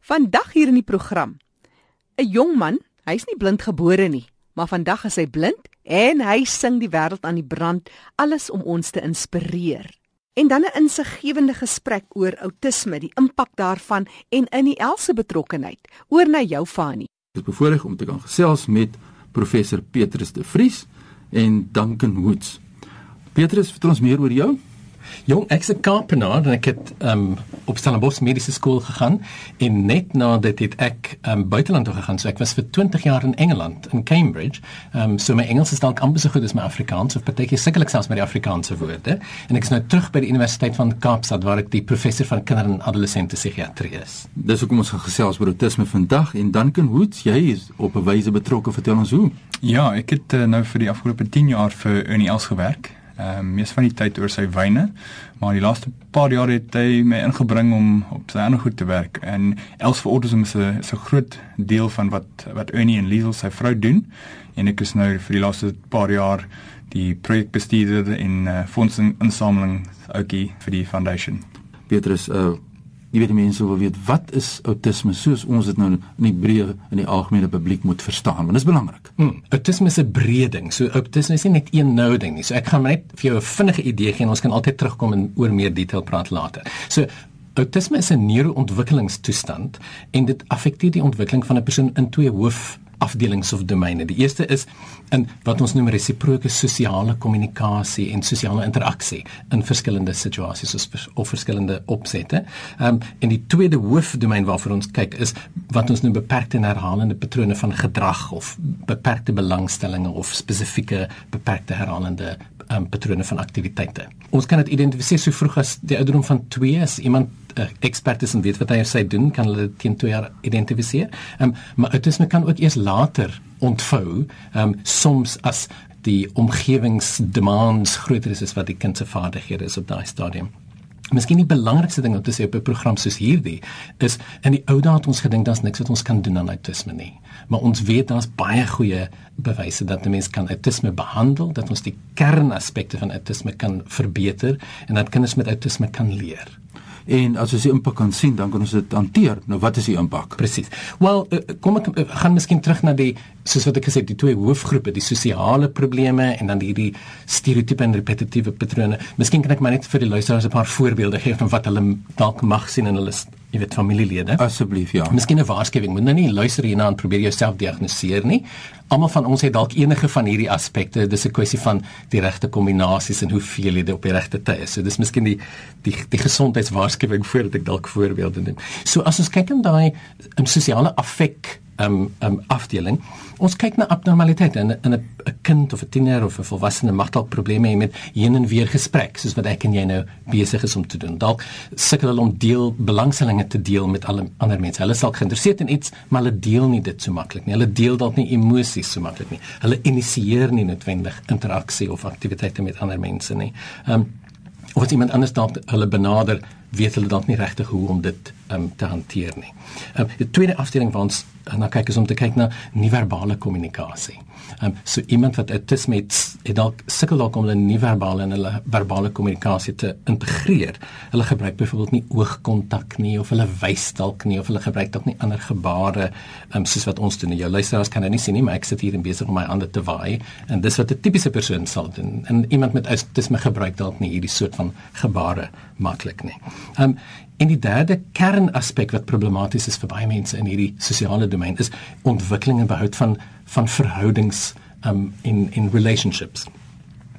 Vandag hier in die program. 'n Jong man, hy's nie blind gebore nie, maar vandag is hy blind en hy sing die wêreld aan die brand, alles om ons te inspireer. En dan 'n insiggewende gesprek oor outisme, die impak daarvan en in die else betrokkenheid. Oor na jou Fani. Dit is bevoorreg om te kan gesels met professor Petrus de Vries en Duncan Woods. Petrus, vertel ons meer oor jou. Jong, ek's 'n Kaapenaar en ek het um op Stellenbosch Mediese Skool gegaan en net na dit het ek um buiteland toe gegaan. So ek was vir 20 jaar in Engeland in Cambridge. Um so my Engels is dalk amper so goed as my Afrikaans of partykeer sukkel ek selfs met die Afrikaanse woorde. En ek is nou terug by die Universiteit van Kaapstad waar ek die professor van kinder- en adolessente psigiatrie is. Dis hoekom ons gaan gesels oor autisme vandag en Duncan Woods, jy is op 'n wyse betrokke. Vertel ons hoe. Ja, ek het uh, nou vir die afgelope 10 jaar vir Ernie Els gewerk ehm um, mees van die tyd oor sy wyne, maar die laaste paar jaar het hy my ingebring om op sy ander goed te werk en Els vir Autism is 'n is 'n groot deel van wat wat Ernie en Liesel sy vrou doen en ek is nou vir die laaste paar jaar die projekbestuurder en uh, fondsinsameling ouetjie vir die foundation. Petrus, uh jy weet mense wil weet wat is outisme soos ons dit nou in die breë in die algemene publiek moet verstaan want dit is belangrik. Hmm, outisme is 'n breë ding. So outisme is nie net een nou ding nie. So ek gaan net vir jou 'n vinnige idee gee en ons kan altyd terugkom en oor meer detail praat later. So outisme is 'n neuroontwikkelingstoestand en dit affekteer die ontwikkeling van 'n persoon in twee hoof afdelings of domeine. Die eerste is in wat ons noem resiproke sosiale kommunikasie en sosiale interaksie in verskillende situasies of, of verskillende opsette. Ehm um, en die tweede hoofdomein waarvoor ons kyk is wat ons noem beperkte en herhalende patrone van gedrag of beperkte belangstellings of spesifieke beperkte herhalende um, patrone van aktiwiteite. Ons kan dit identifiseer so vroeg as die ouderdom van 2 as iemand uh, expert is en weet wat hy of sy doen, kan hulle teen 2 jaar identifiseer. Um, maar autisme kan ook eers later ontvou, um, soms as die omgewingsdemands groter is as wat die kind se vaardighede is op daai stadium. Miskien die belangrikste ding om te sê op 'n program soos hierdie is in die ou dae het ons gedink daar's niks wat ons kan doen aan autisme nie. Maar ons weet daar's baie goeie bewyse dat 'n mens kan autisme behandel, dat ons die kernaspekte van autisme kan verbeter en dat kinders met autisme kan leer. En as ons die impak kan sien, dan kan ons dit hanteer. Nou wat is die impak? Presies. Wel, eh, kom ek eh, gaan miskien terug na die soos wat ek gesê het, die twee hoofgroepe, die sosiale probleme en dan hierdie stereotipe en repetitiewe patrone. Miskien kan ek maar net vir die luisteraars 'n paar voorbeelde gee van wat hulle dalk mag sien in hulle jy weet familielede. Asseblief, ja. Miskien 'n waarskuwing. Moet nou nie luister hierna en probeer jouself diagnoseer nie. Almal van ons het dalk enige van hierdie aspekte. Dis 'n kwessie van die regte kombinasies en hoeveel jy dit op die regte tyd is. So dis miskien die die die gesondheidswaarskuwing voordat ek dalk voorbeelde neem. So as ons kyk in daai um, sosiale affek um um afdeling. Ons kyk na abnormaliteite in in 'n kind of 'n tiener of 'n volwassene mag dalk probleme hê met heen en weer gesprek soos wat ek en jy nou besig is om te doen. Dalk sukkel hulle om deel belangstellinge te deel met alle ander mense. Hulle is dalk geïnteresseerd in iets, maar hulle deel nie dit so maklik nie. Hulle deel dalk nie emosies so maklik nie. Hulle initieer nie noodwendig interaksie of aktiwiteite met ander mense nie. Um of as iemand anders dalk hulle benader, weet hulle dalk nie regtig hoe om dit um, te hanteer nie. Um, die tweede afdeling van ons na kyk is om te kyk na nie-verbale kommunikasie. Ehm um, so iemand wat autisme het, het dalk sukkel dalk om hulle nie-verbale en hulle verbale kommunikasie te integreer. Hulle gebruik byvoorbeeld nie oogkontak nie of hulle wys dalk nie of hulle gebruik dalk nie ander gebare ehm um, soos wat ons doen. Jou luisteraars kan dit nie sien nie, maar ek sit hier en besig om my hande te waai en dis wat 'n tipiese persoon sal doen. En iemand met autisme gebruik dalk nie hierdie soort van gebare maklik nie. Ehm um, En die derde kernaspek wat problematies is vir baie mense in hierdie sosiale domein is ontwikkeling en behoud van van verhoudings um in in relationships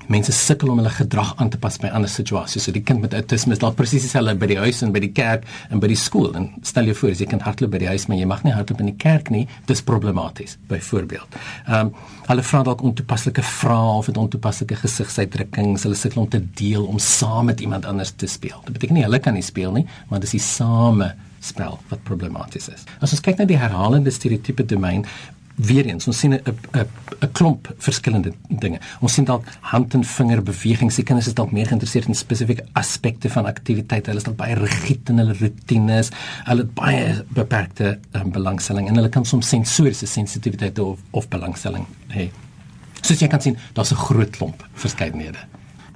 mense sukkel om hulle gedrag aan te pas by ander situasies. So die kind met autisme is dalk presies dieselfde by die huis en by die kerk en by die skool. En stel jou voor, as jy kan hardloop by die huis, maar jy mag nie hardloop in die kerk nie, dis problematies byvoorbeeld. Ehm um, hulle vra dalk ontoepaslike vrae of het ontoepaslike gesigsuitdrukkings. Hulle sukkel om te deel om saam met iemand anders te speel. Dit beteken nie hulle kan nie speel nie, maar dis die same spel wat problematies is. As ons kyk na die herhalende stereotipe domein, weer eens ons sien 'n 'n 'n klomp verskillende dinge. Ons sien dalk hand en vinger bewegings. Die kinders is dalk meer geïnteresseerd in spesifieke aspekte van aktiwiteit. Hulle is dalk baie rigied in hulle rotines. Hulle het baie beperkte um, belangstelling en hulle kan soms sensoriese sensitiwiteit of of belangstelling hê. Soos jy kan sien, daar's 'n groot klomp verskeidenhede.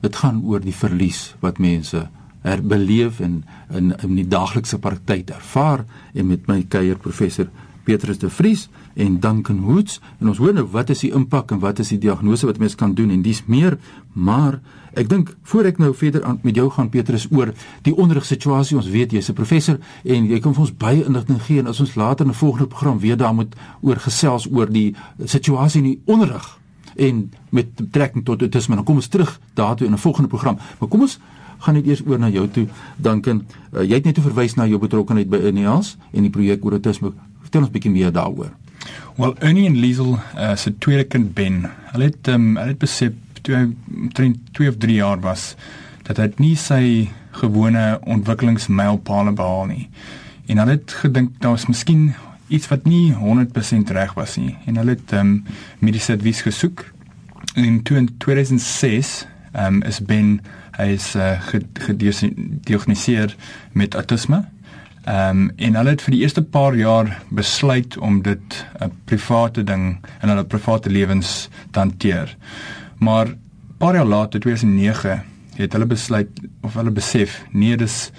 Dit gaan oor die verlies wat mense herbeleef en in in die daaglikse praktyk ervaar en met my kuier professor Petrus de Vries en Duncan Hoots en ons hoor nou wat is die impak en wat is die diagnose wat mense kan doen? En dis meer maar ek dink voor ek nou verder aan met jou gaan Petrus oor die onderrigsituasie ons weet jy's 'n professor en jy kan vir ons baie inligting gee. En as ons later in 'n volgende program weer daar moet oor gesels oor die situasie in die onderrig en met betrekking tot autisme dan kom ons terug daartoe in 'n volgende program. Maar kom ons gaan net eers oor na jou toe Duncan. Uh, jy het net verwys na jou betrokkeheid by Ineas en die projek oor autisme vertel ons bietjie meer daaroor. Wel Ernie en Liesel uh, se tweede kind Ben, hulle het um, hulle het besef toe hy 2 of 3 jaar was dat hy nie sy gewone ontwikkelingsmylpaale behaal nie. En hulle het gedink daar was miskien iets wat nie 100% reg was nie en hulle het um, mediese advies gesoek. In 2006 um, is Ben hy is uh, gediagnoseer met autisme Ehm um, en hulle het vir die eerste paar jaar besluit om dit 'n private ding in hulle private lewens te hanteer. Maar paar jaar later, 2009, het hulle besluit of hulle besef nee, dis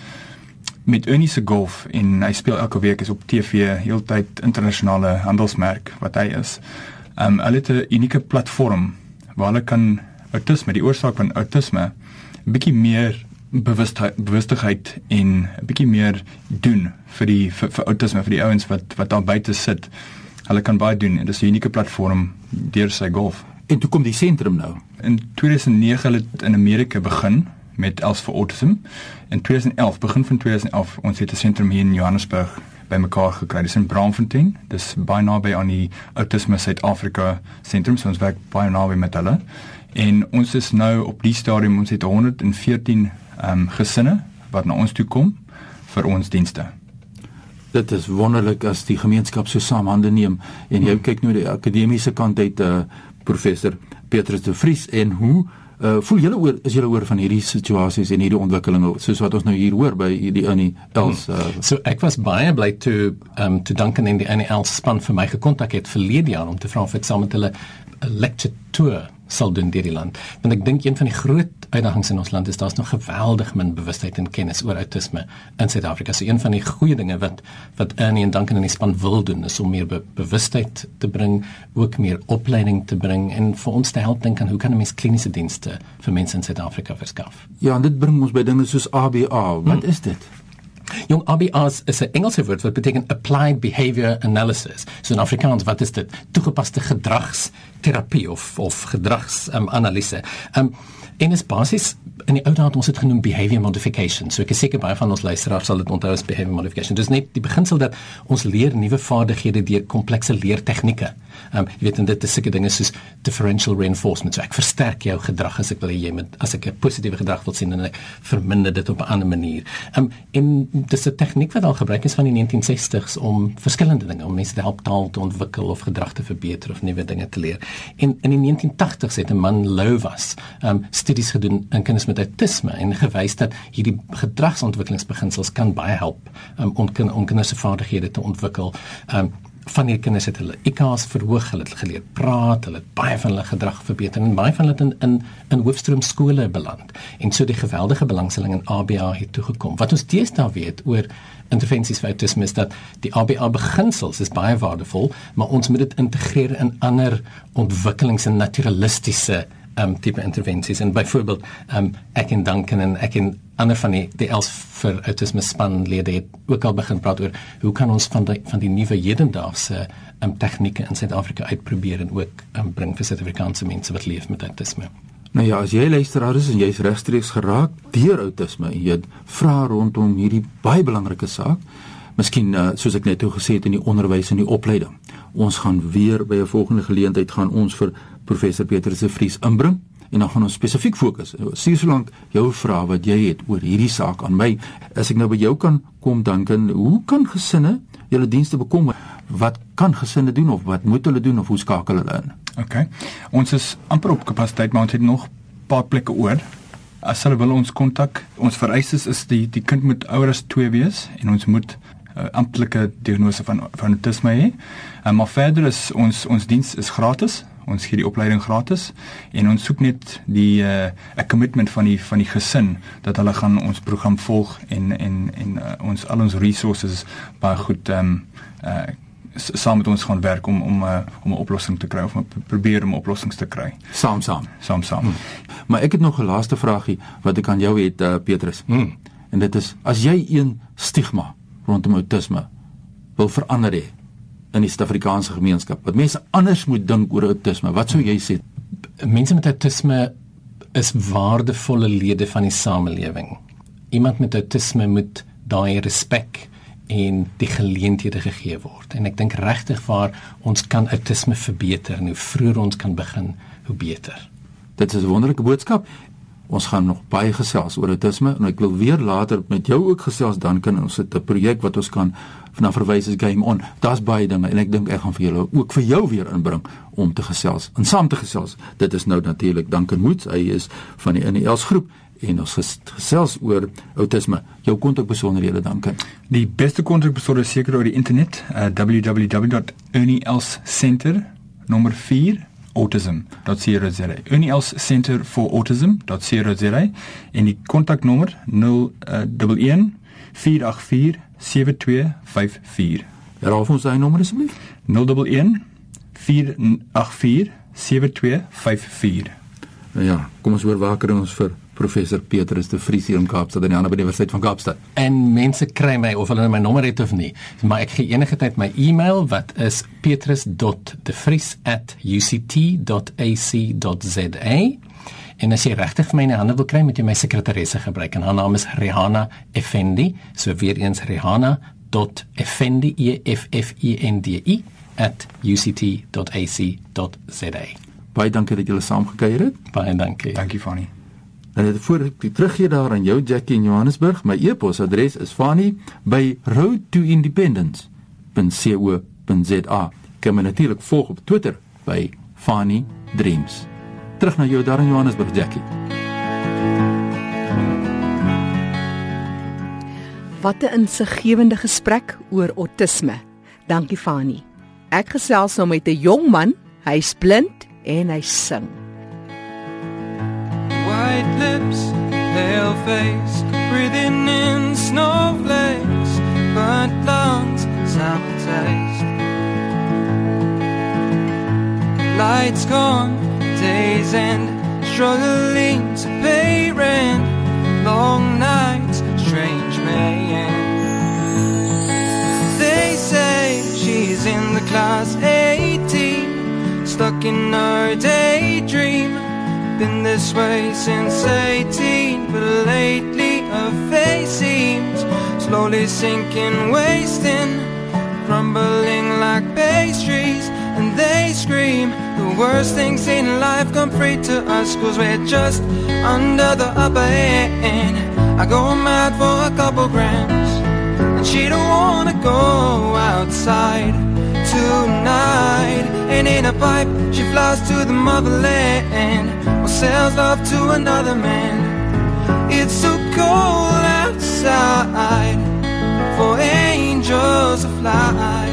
met Ernie se golf en hy speel elke week is op TV heeltyd internasionale handelsmerk wat hy is. Ehm um, hulle het 'n unieke platform waar hulle kan autisme, die oorsaak van autisme bietjie meer bewustigheid en 'n bietjie meer doen vir die vir, vir autisme vir die ouens wat wat daar buite sit. Hulle kan baie doen en dis 'n unieke platform deur sy golf. En toe kom die sentrum nou. In 2009 het in Amerika begin met Els vir Autism. In 2011, begin van 2011, ons het 'n sentrum hier in Johannesburg bymekaar gekry. Dis in Braamfontein. Dis baie naby aan die Autisme Suid-Afrika sentrum. So ons werk baie naby met hulle. En ons is nou op die stadium ons het 114 ehm um, gesinne wat na ons toe kom vir ons dienste. Dit is wonderlik as die gemeenskap so saam hande neem en jy kyk nou die akademiese kant uit uh, professor Petrus de Vries en hoe uh, voel julle oor is julle oor van hierdie situasies en hierdie ontwikkelinge soos wat ons nou hier hoor by die in die Els uh, So ek was baie bly toe um toe Duncan in die NL span vir my gekontak het verlede jaar om te vra of ek saam met hulle 'n lecture tour sal doen deur die land. Want ek dink een van die groot uitdagings in ons land is daar's nog geweldig min bewustheid en kennis oor autisme in Suid-Afrika. So een van die goeie dinge wat wat Ernie en Duncan in die span wil doen is om meer be bewustheid te bring, ook meer opleiding te bring en vir ons te help dink aan hoe kan 'n mens kliniese dienste vir mense in Suid-Afrika verskaf. Ja, en dit bring ons by dinge soos ABA. Wat hmm. is dit? Jong ABA's is 'n Engelse woord wat beteken applied behavior analysis. So in Afrikaans wat is dit? Toegepaste gedragsterapie of of gedragsanalise. Um, um en is basies in die ou dae het ons dit genoem behavior modification. So ek is seker baie van ons luisteraars sal dit onthou as behavior modification. Dis net die beginsel dat ons leer nuwe vaardighede deur komplekse leertegnieke. Ehm um, jy weet en dit is seker dinge soos differential reinforcement. So ek versterk jou gedrag as ek wil hê jy moet as ek 'n positiewe gedrag wil sien en ek verminder dit op 'n ander manier. Ehm um, en dis 'n tegniek wat al gebruik is van die 1960s om verskillende dinge om mense te help taal te ontwikkel of gedrag te verbeter of nuwe dinge te leer. En in die 1980s het 'n man Lou was ehm um, studies gedoen in kinders met autisme en gewys dat hierdie gedragsontwikkelingsbeginsels kan baie help um, om kind, om kinders se vaardighede te ontwikkel. Um, van hierdie kinders het hulle IQ's verhoog, hulle het geleer praat, hulle het baie van hulle gedrag verbeter en baie van hulle het in in, in hoofstroom skole beland. En so die geweldige belangstelling in ABA het toe gekom. Wat ons deesdae weet oor intervensies vir autisme is dat die ABA beginsels is baie waardevol, maar ons moet dit integreer in ander ontwikkelings en naturalistiese um tipe intervensies en byvoorbeeld um ek en Duncan en ek en ander van die die els vir autisme spanlede het ook al begin praat oor hoe kan ons van die van die nuwe hedendaagse um tegnieke in Suid-Afrika uitprobeer en ook um bring vir Suid-Afrikaanse mense wat leef met autisme. Nou ja, as jy luisteraar is en jy's regstreeks geraak deur autisme en jy vra rondom hierdie baie belangrike saak, miskien uh, soos ek net toe gesê het in die onderwys en die opleiding. Ons gaan weer by 'n volgende geleentheid gaan ons vir professor Pieter se Vries inbring en dan gaan ons spesifiek fokus. Sien solank jou vrae wat jy het oor hierdie saak aan my, as ek nou by jou kan kom dan kan hoe kan gesinne julle dienste bekom? Wat kan gesinne doen of wat moet hulle doen of hoe skakel hulle in? OK. Ons is amper op kapasiteit, maar ons het nog 'n paar plekke oor. As hulle wil ons kontak, ons vereistes is die die kind moet ouer as 2 wees en ons moet uh, amptelike diagnose van van autisme hê. Um, maar verder is ons ons diens is gratis Ons gee die opleiding gratis en ons soek net die 'n uh, commitment van die van die gesin dat hulle gaan ons program volg en en en uh, ons al ons resources baie goed ehm um, uh, saam met ons gaan werk om om uh, om 'n oplossing te kry of om probeer om oplossings te kry. Saam saam. Saam saam. Hmm. Maar ek het nog 'n laaste vragie wat ek aan jou het uh, Petrus. Hmm. En dit is as jy een stigma rondom outisme wil verander hê in die Suid-Afrikaanse gemeenskap. Wat mense anders moet dink oor outisme. Wat sou jy sê? Mense met outisme is waardevolle lede van die samelewing. Iemand met outisme moet daai respek en die geleenthede gegee word. En ek dink regtig waar ons kan autisme verbeter en hoe vroeër ons kan begin, hoe beter. Dit is 'n wonderlike boodskap. Ons gaan nog baie gesels oor autisme en ek wil weer later met jou ook gesels dan kan ons 'n projek wat ons kan na verwys is Game On. Daar's baie dinge en ek dink ek gaan vir julle ook vir jou weer inbring om te gesels en saam te gesels. Dit is nou natuurlik Duncan Moots. Hy is van die NELs groep en ons gesels oor outisme. Jou kontakbesonderhede dan kan. Die beste kontakbesonderhede seker oor die internet, uh, www.ernieelscenter nommer 4 autism.co.za. Ernieels Center for Autism.co.za en die kontaknommer 011 484 7254. Herhaal ons daai nommer asseblief. 011 484 7254. Ja, kom ons hoor waar kan ons vir professor Petrus de Vries hier in Kaapstad aan die ander Universiteit van Kaapstad. En mense kry my of hulle my nommer het of nie, maar ek gee enige tyd my e-mail wat is petrus.devries@uct.ac.za. En as jy regtig vir my in die hande wil kry, moet jy my sekretaresse gebruik en haar naam is Rihanna Effendi, so weer eens Rihanna.effendi e f f e n d i @uct.ac.za. Baie dankie dat julle saamgekuier het. Baie dankie. Dankie Fanny. En dit voor ek teruggee daar aan jou Jackie in Johannesburg, my e-posadres is fani@roadtoindependence.co.za. Kan my natuurlik volg op Twitter by Fani Dreams. Terug na jou daar in Johannesburg Jackie. Wat 'n insiggewende gesprek oor autisme. Dankie Fani. Ek gesels nou met 'n jong man, hy's blind en hy sing. White lips, pale face, breathing in snowflakes, burnt lungs, sour taste. Lights gone, days end, struggling to pay rent, long nights, strange mayhem. They say she's in the class 18, stuck in her daydream been this way since 18, but lately her face seems slowly sinking, wasting, crumbling like pastries. And they scream the worst things in life come free to us, cause we're just under the upper hand. I go mad for a couple grams, and she don't wanna go outside tonight. And in a pipe, she flies to the motherland sells love to another man. It's so cold outside for angels to fly.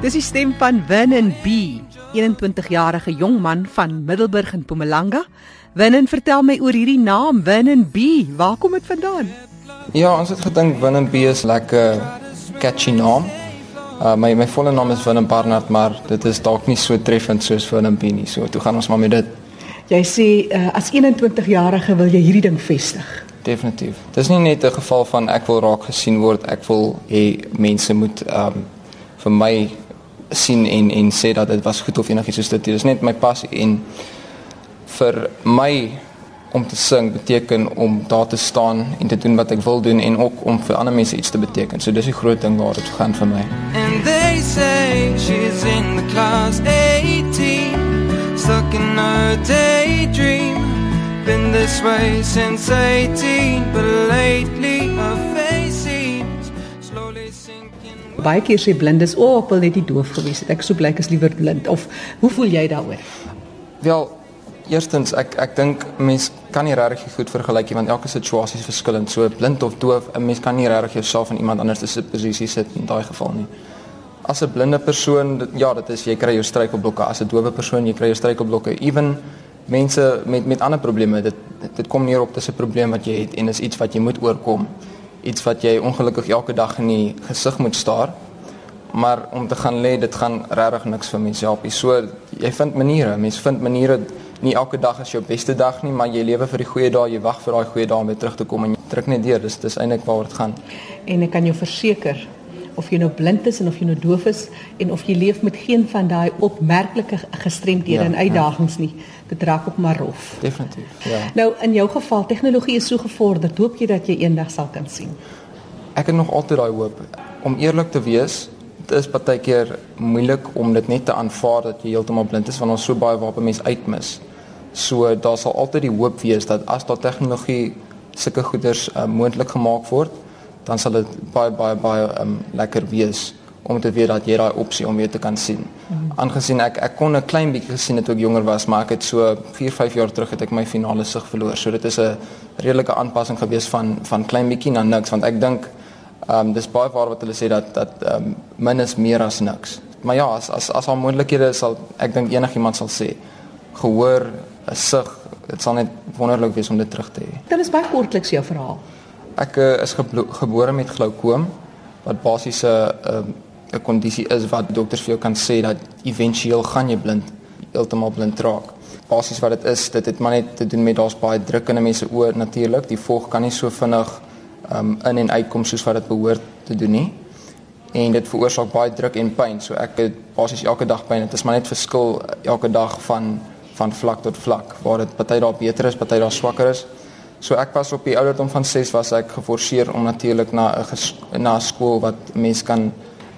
Dis die stem van Winnen B, 21-jarige jong man van Middelburg in Mpumalanga. Winnen, vertel my oor hierdie naam Winnen B. Waar kom dit vandaan? Ja, ons het gedink Winnen B is lekker catchy naam. Uh, my my volle naam is Willem Barnard, maar dit is dalk nie so treffend soos Willem nie. So toe gaan ons maar met dit. Jy sê uh, as 21-jarige wil jy hierdie ding vestig. Definitief. Dis nie net 'n geval van ek wil raak gesien word, ek wil hê mense moet um vir my sien en en sê dat dit was goed of enigiets soos dit. Dit is net my passie en vir my om te sing beteken om daar te staan en te doen wat ek wil doen en ook om vir ander mense iets te beteken. So dis die groot ding waar dit gaan vir my. And they say she's in the class 18, stuck in her daydream. Been this way since 18, but lately her face seems slowly sinking. Baie keer sê blindes, "O, oh, ek wil net nie doof gewees het. Ek sou blyk as liewer blind." Of hoe voel jy daaroor? Wel, eerstens ek ek dink mens kan nie regtig goed vergelyk nie want elke situasie is verskillend. So blind of doof, 'n mens kan nie regtig jouself in iemand anders se posisie sit in daai geval nie. as 'n blinde persoon, dit, ja, dit is jy kry jou struikelblokke. As 'n dowe persoon, jy kry jou struikelblokke. Ewen mense met met ander probleme, dit dit kom neer op dis 'n probleem wat jy het en is iets wat jy moet oorkom. Iets wat jy ongelukkig elke dag in die gesig moet staar. Maar om te gaan lê, dit gaan regtig niks vir mense help nie. So jy vind maniere. Mense vind maniere nie elke dag is jou beste dag nie, maar jy lewe vir die goeie dae, jy wag vir daai goeie dae om weer terug te kom en jy druk net deur. Dis dis eintlik waaroor dit gaan. En ek kan jou verseker of jy nou blind is en of jy nou doof is en of jy leef met geen van daai opmerklike gestremdhede Ja, en uitdagings nie, dit raak op maar rof. Definitief. Ja. Nou in jou geval, tegnologie is so gevorderd, hoop jy dat jy eendag sal kan sien. Ek het nog altyd daai hoop. Om eerlik te wees, is baie keer moeilik om dit net te aanvaar dat jy heeltemal blind is want ons so baie waarop 'n mens uitmis. So daar sal altyd die hoop wees dat as daar tegnologie sulke goeders uh, moontlik gemaak word, dan sal dit baie baie baie um, lekker wees om te weet dat jy daai opsie om weer te kan sien. Aangesien ek ek kon 'n klein bietjie gesien het toe ek jonger was, maar ek het so 4, 5 jaar terug het ek my finale sig verloor. So dit is 'n redelike aanpassing gewees van van klein bietjie na niks want ek dink ehm um, dis baie waar wat hulle sê dat dat ehm um, min is meer as niks. Maar ja, as as as al moontlikhede sal ek dink enigiemand sal sê gehoor, 'n sig, dit sal net wonderlik wees om dit terug te hê. Dit is baie kortliks jou verhaal. Ek uh, is gebore met glaukoom wat basies 'n um, 'n kondisie is wat dokters vir jou kan sê dat éventueel gaan jy blind, heeltemal blind raak. Basies wat dit is, dit het maar net te doen met daar's baie druk in 'n mens se oë natuurlik. Die volg kan nie so vinnig um, in en uitkom soos wat dit behoort te doen nie. En dit veroorsaak baie druk en pyn. So ek het basies elke dag pyn. Dit is maar net verskil elke dag van van vlak tot vlak waar dit party daar beter is, party daar swakker is. So ek was op die ouderdom van 6 was ek geforseer om natuurlik na 'n na skool wat mense kan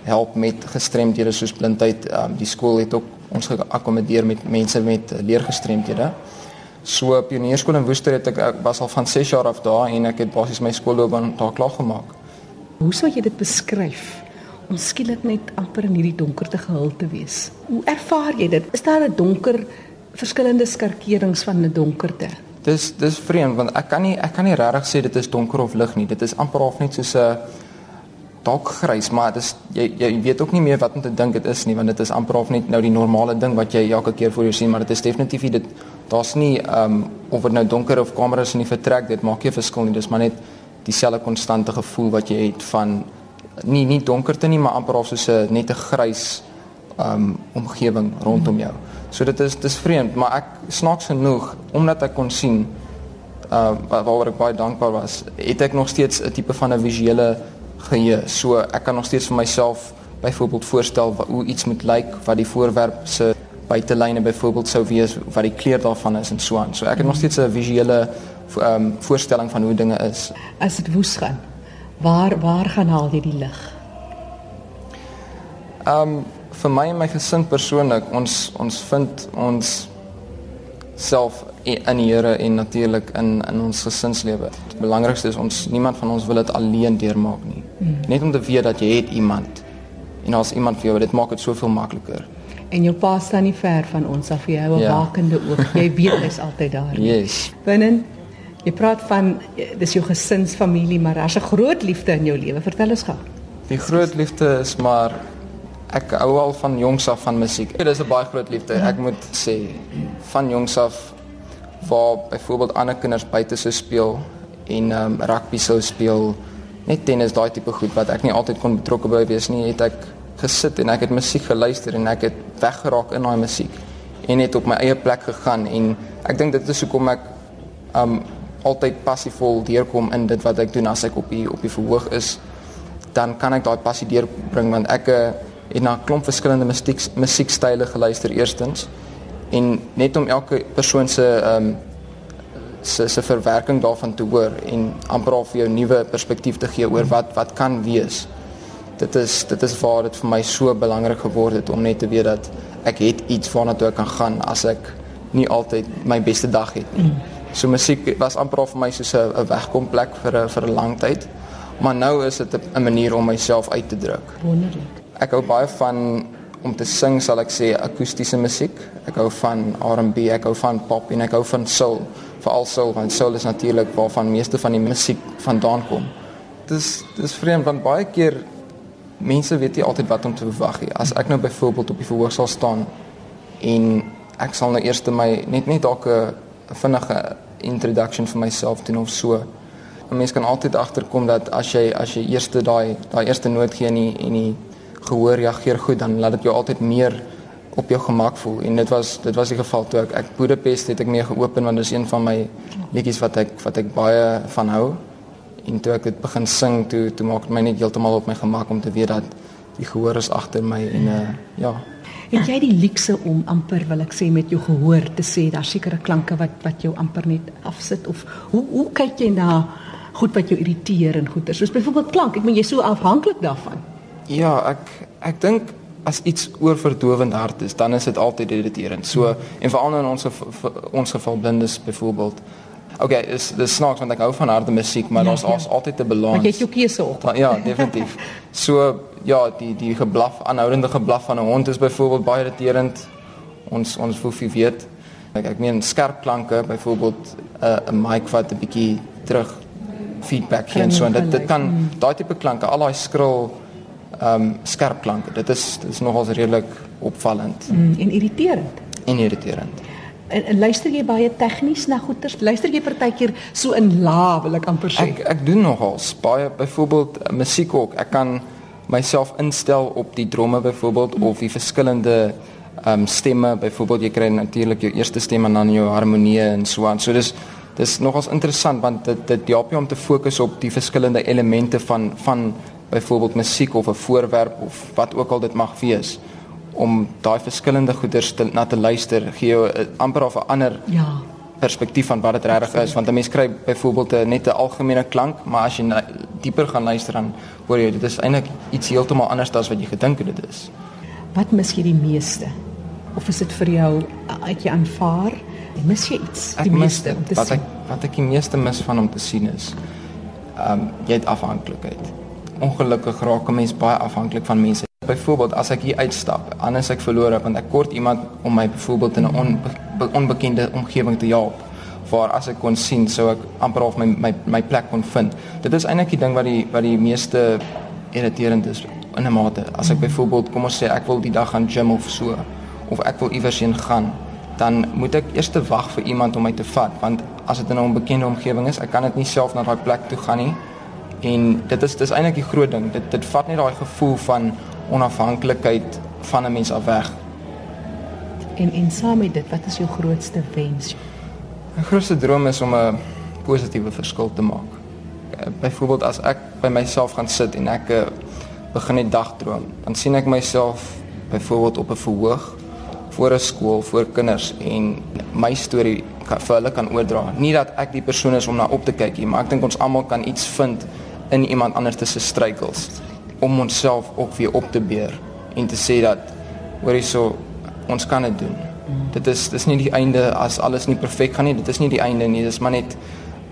help met gestremdhede soos blindheid. Um, die skool het ook ons geakkommodeer met mense met leergestremdhede. So pionierskool in Woester het ek, ek was al van 6 jaar af daar en ek het basies my skoolloopbaan daar klaar gemaak. Hoe sou jy dit beskryf om skielik net amper in hierdie donkerte gehul te wees? Hoe ervaar jy dit? Is daar 'n donker verskillende skarkerings van 'n donkerte? Dis dis vreemd want ek kan nie ek kan nie regtig sê dit is donker of lig nie. Dit is amper half net soos 'n dalk grys, maar dit is jy jy weet ook nie meer wat om te dink dit is nie want dit is amper half net nou die normale ding wat jy elke keer voor jou sien, maar dit is definitief nie dit daar's nie ehm um, of dit nou donker of kamer is in die vertrek, dit maak nie 'n verskil nie. Dis maar net dieselfde konstante gevoel wat jy het van nie nie donkerte nie, maar amper half soos 'n net 'n grys ehm um, omgewing rondom jou. So dit is dis vreemd, maar ek snaaks genoeg omdat ek kon sien uh waar- waaroor ek baie dankbaar was, het ek nog steeds 'n tipe van 'n visuele geheue. So ek kan nog steeds vir myself byvoorbeeld voorstel wa- hoe iets moet lyk, wat die voorwerp se buitelyne byvoorbeeld sou wees, wat die kleur daarvan is en so aan. So ek het nog steeds 'n visuele ehm um, voorstelling van hoe dinge is. As dit woes gaan, waar waar gaan haal jy die lig? Um vir my en my gesin persoonlik, ons ons vind ons self in die Here en natuurlik in in ons gesinslewe. Die belangrikste is ons niemand van ons wil dit alleen deurmaak nie. Mm. Net om te weet dat jy het iemand en daar's iemand vir jou, dit maak dit soveel makliker. En jou pa staan nie ver van ons af, jy hou 'n Ja. wakende oog. Jy weet hy's altyd daar. Yes. Binne jy praat van dis jou gesinsfamilie, maar daar's 'n groot liefde in jou lewe. Vertel ons gou. Die groot liefde is maar ek hou al van jongs af van musiek. Dit is 'n baie groot liefde. Ek moet sê van jongs af waar byvoorbeeld ander kinders buite sou speel en um, rugby sou speel, net tennis, daai tipe goed wat ek nie altyd kon betrokke by wees nie, het ek gesit en ek het musiek geluister en ek het weggeraak in daai musiek en het op my eie plek gegaan en ek dink dit is hoekom ek um altyd passievol deurkom in dit wat ek doen as ek op die op die verhoog is dan kan ek daai passie deurbring want ek uh, het na 'n klomp verskillende musiek musiekstyle geluister eerstens en net om elke persoon se um se se verwerking daarvan te hoor en amper al vir jou nuwe perspektief te gee oor wat wat kan wees. Dit is dit is waar dit vir my so belangrik geword het om net te weet dat ek het iets waarna toe ek kan gaan as ek nie altyd my beste dag het nie. So musiek was amper al vir my soos 'n 'n wegkomplek vir 'n vir 'n lang tyd. Maar nou is dit 'n manier om myself uit te druk. Wonderlik. Ek hou baie van om te sing, sal ek sê akoestiese musiek. Ek hou van R&B, ek hou van pop en ek hou van soul, veral soul want soul is natuurlik waarvan meeste van die musiek vandaan kom. Dis dis vreemd want baie keer mense weet nie altyd wat om te verwag nie. As ek nou byvoorbeeld op die verhoog sal staan en ek sal nou eers my net net dalk 'n vinnige introduction vir myself doen of so. 'n Mens kan altyd agterkom dat as jy as jy eers daai daai eerste noot gee en die, en die gehoor reageer goed, dan laat dit jou altyd meer op jou gemak voel en dit was dit was die geval toe ek ek Budapest het ek mee geopen want dit is een van my liedjies wat ek wat ek baie van hou en toe ek dit begin sing toe toe maak dit my net heeltemal op my gemak om te weet dat die gehoor is agter my en uh, ja. Het jy die luukse om amper wil ek sê met jou gehoor te sê daar sekere klanke wat wat jou amper net afsit? Of hoe hoe kyk jy na goed wat jou irriteer en goeie? Soos byvoorbeeld klank ek meen jy so afhanklik daarvan. Ja ek ek dink as iets oorverdowend hard is dan is dit altyd irriterend. So en veral nou in ons ons geval blindes byvoorbeeld Okay, is dis snaaks want ek hou van harde musiek, maar ja, daar's ja. altyd 'n balans. Want jy het jou keuse op. Ja, definitief. So ja, die die geblaf, aanhoudende geblaf van 'n hond is byvoorbeeld baie irriterend. Ons ons foefie weet. Ek ek meen skerp klanke, byvoorbeeld 'n uh, 'n mic wat 'n bietjie terug feedback gee en so en dit dit kan mm. daai tipe klanke, al daai skril ehm um, skerp klanke. Dit is dit is nogals redelik opvallend. Mm, en irriterend. En irriterend. En, en luister jy baie tegnies na goeters? Luister jy partykeer so in la, wil ek amper sê? Ek ek doen nogals baie byvoorbeeld uh, musiek ook. Ek kan myself instel op die drome byvoorbeeld mm. of die verskillende ehm um, stemme byvoorbeeld jy kry natuurlik jou eerste stem en dan jou harmonie en so aan. So dis dis nogals interessant want dit dit help jou om te fokus op die verskillende elemente van van byvoorbeeld musiek of 'n voorwerp of wat ook al dit mag wees om daai verskillende goeders te, na te luister gee jou uh, amper of 'n ander ja. perspektief van wat dit regtig is. Want 'n mens kry byvoorbeeld 'n net 'n algemene klank maar as jy dieper gaan luister dan hoor jy dit is eintlik iets heeltemal anders as wat jy gedink het dit is. Wat mis jy die meeste? Of is dit vir jou uit jy aanvaar? Mis jy iets? Die ek meeste om te wat sien? ek wat ek die meeste mis van om te sien is ehm um, jy het afhanklikheid. Ongelukkig raak 'n mens baie afhanklik van mense byvoorbeeld as ek hier uitstap, anders ek verloor want ek kort iemand om my byvoorbeeld in 'n onbe onbekende omgewing te help waar as ek kon sien sou ek amper of my my my plek kon vind. Dit is eintlik die ding wat die wat die meeste irriterend is in 'n mate. As ek byvoorbeeld kom ons sê ek wil die dag gaan gym of so of ek wil iewers heen gaan, dan moet ek eers te wag vir iemand om my te vat want as dit in 'n onbekende omgewing is, ek kan dit nie self na daai plek toe gaan nie. En dit is dis eintlik die groot ding. Dit dit vat net daai gevoel van onafhanklikheid van 'n mens af weg. En en saam met dit, wat is jou grootste wens? My grootste droom is om 'n positiewe verskil te maak. Eh, byvoorbeeld as ek by myself gaan sit en ek eh, begin 'n dag droom, dan sien ek myself byvoorbeeld op 'n verhoog voor 'n skool vir kinders en my storie vir hulle kan oordra. Nie dat ek die persoon is om na op te kyk nie, maar ek dink ons almal kan iets vind in iemand anders se struikels om onsself ook weer op te beer en te sê dat hoor hierso ons kan dit doen. Dit is dis nie die einde as alles nie perfek gaan nie. Dit is nie die einde nie. Dis maar net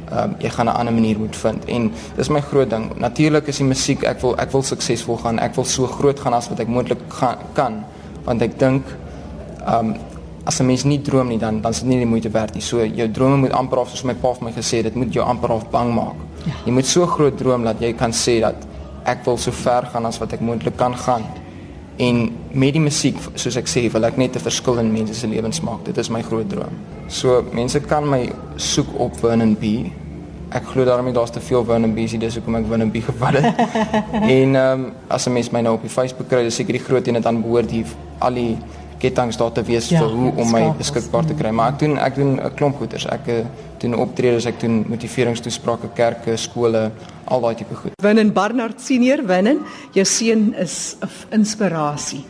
ehm uh, jy gaan 'n ander manier moet vind. En dis my groot ding. Natuurlik is die musiek ek wil ek wil suksesvol gaan. Ek wil so groot gaan as wat ek moontlik kan want ek dink ehm um, as 'n mens nie droom nie dan dan is dit nie die moeite werd nie. So jou drome moet amper of soos my pa vir my gesê het, dit moet jou amper of bang maak. Ja. Jy moet so groot droom dat jy kan sê dat ek wil so ver gaan as wat ek moontlik kan gaan. En met die musiek, soos ek sê, wil ek net 'n verskil in mense se lewens maak. Dit is my groot droom. So mense kan my soek op Vernon B. Ek glo daarmee daar's te veel Vernon B's, dis hoekom ek Vernon B gevat het. en ehm um, as 'n mens my nou op die Facebook kry, dis seker die groot een en dan behoort die al die ketTINGS daar te wees ja, vir hoe om my beskikbaar te kry. Maar ek doen ek doen 'n klomp goeders. Ek eh, doen optredes, ek doen motiveringstoesprake, kerke, skole, al daai tipe goed. Winnen Barnard senior Winnen, jou seun is 'n inspirasie.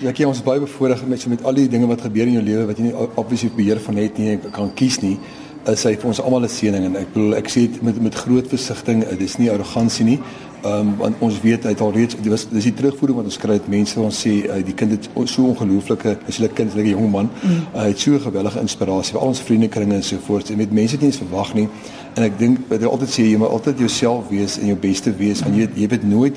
Ja, ek ons baie bevoorreg met so met al die dinge wat gebeur in jou lewe wat jy nie obviously beheer van het nie, kan kies nie. Is hy vir ons almal 'n seëning en ek bedoel ek sê dit met met groot versigtiging, dit is nie arrogansie nie. Ehm um, want ons weet hy het al reeds dit was dis die terugvoering wat ons kry uit mense wat ons sê uh, die kind het so ongelooflike is hulle kind, hulle jong man. Mm. Uh, het so 'n gewellige inspirasie vir al ons vriendekringe en so voort. En met mense wat nie eens verwag nie. En ek dink wat jy altyd sê jy moet altyd jouself wees en jou beste wees want jy jy weet nooit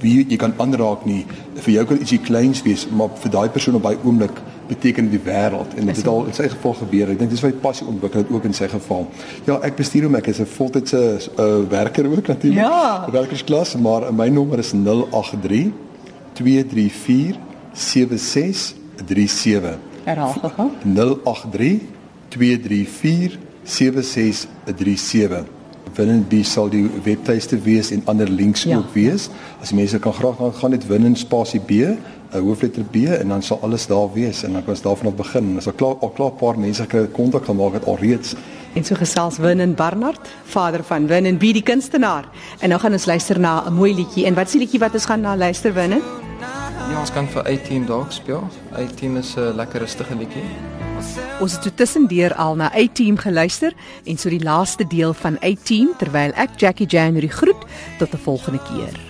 wie jy kan aanraak nie. Vir jou kan ietsie kleins wees, maar vir daai persoon op daai oomblik beteken die wêreld en dit het al in sy geval gebeur. Ek dink dis wat passie ontwikkel het ook in sy geval. Ja, ek bestuur hom ek is 'n voltydse uh, werker ook natuurlik. Ja. Werkersklas, maar my nommer is 083 234 7637. Herhaal gou. 083 234 7637. Winnenb sal die webtuiste wees en ander links Ja. ook wees. As mense kan graag gaan gaan net winnen spasie B, 'n hoofletter B en dan sal alles daar wees en dan kan ons daarvan af begin. As al klaar al klaar 'n paar mense kry kontak gemaak het alreeds. En so gesels Winnen Barnard, vader van Winnen B die kunstenaar. En nou gaan ons luister na 'n mooi liedjie. En wat is die liedjie wat ons gaan na luister Winnen? Ja, ons kan vir 18 dae speel. 18 is 'n lekker rustige liedjie. Ons het toe tussendeur al na A-Team geluister en so die laaste deel van A-Team terwyl ek Jackie January groet tot 'n volgende keer.